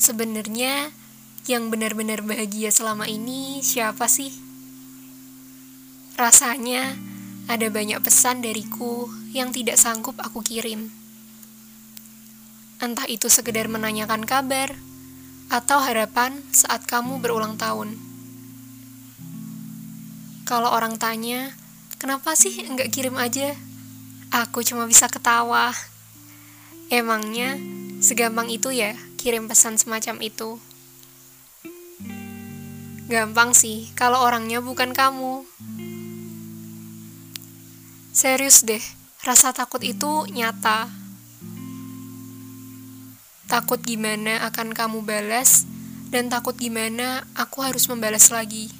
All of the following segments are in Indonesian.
Sebenarnya yang benar-benar bahagia selama ini siapa sih? Rasanya ada banyak pesan dariku yang tidak sanggup aku kirim. Entah itu sekedar menanyakan kabar atau harapan saat kamu berulang tahun. Kalau orang tanya, kenapa sih enggak kirim aja? Aku cuma bisa ketawa. Emangnya segampang itu ya kirim pesan semacam itu? Gampang sih kalau orangnya bukan kamu. Serius deh, rasa takut itu nyata. Takut gimana akan kamu balas, dan takut gimana aku harus membalas lagi.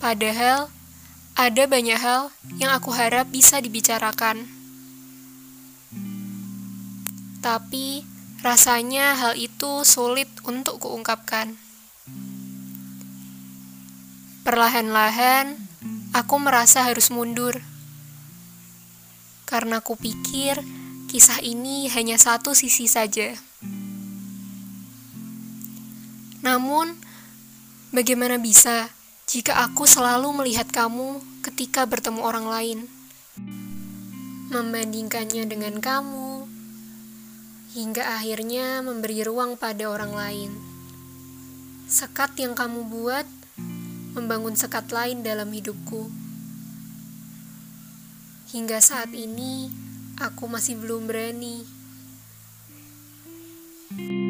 Padahal, ada banyak hal yang aku harap bisa dibicarakan. Tapi, rasanya hal itu sulit untuk kuungkapkan. Perlahan-lahan, aku merasa harus mundur. Karena kupikir kisah ini hanya satu sisi saja. Namun, bagaimana bisa jika aku selalu melihat kamu ketika bertemu orang lain? Membandingkannya dengan kamu, hingga akhirnya memberi ruang pada orang lain. Sekat yang kamu buat membangun sekat lain dalam hidupku. Hingga saat ini, aku masih belum berani. thank you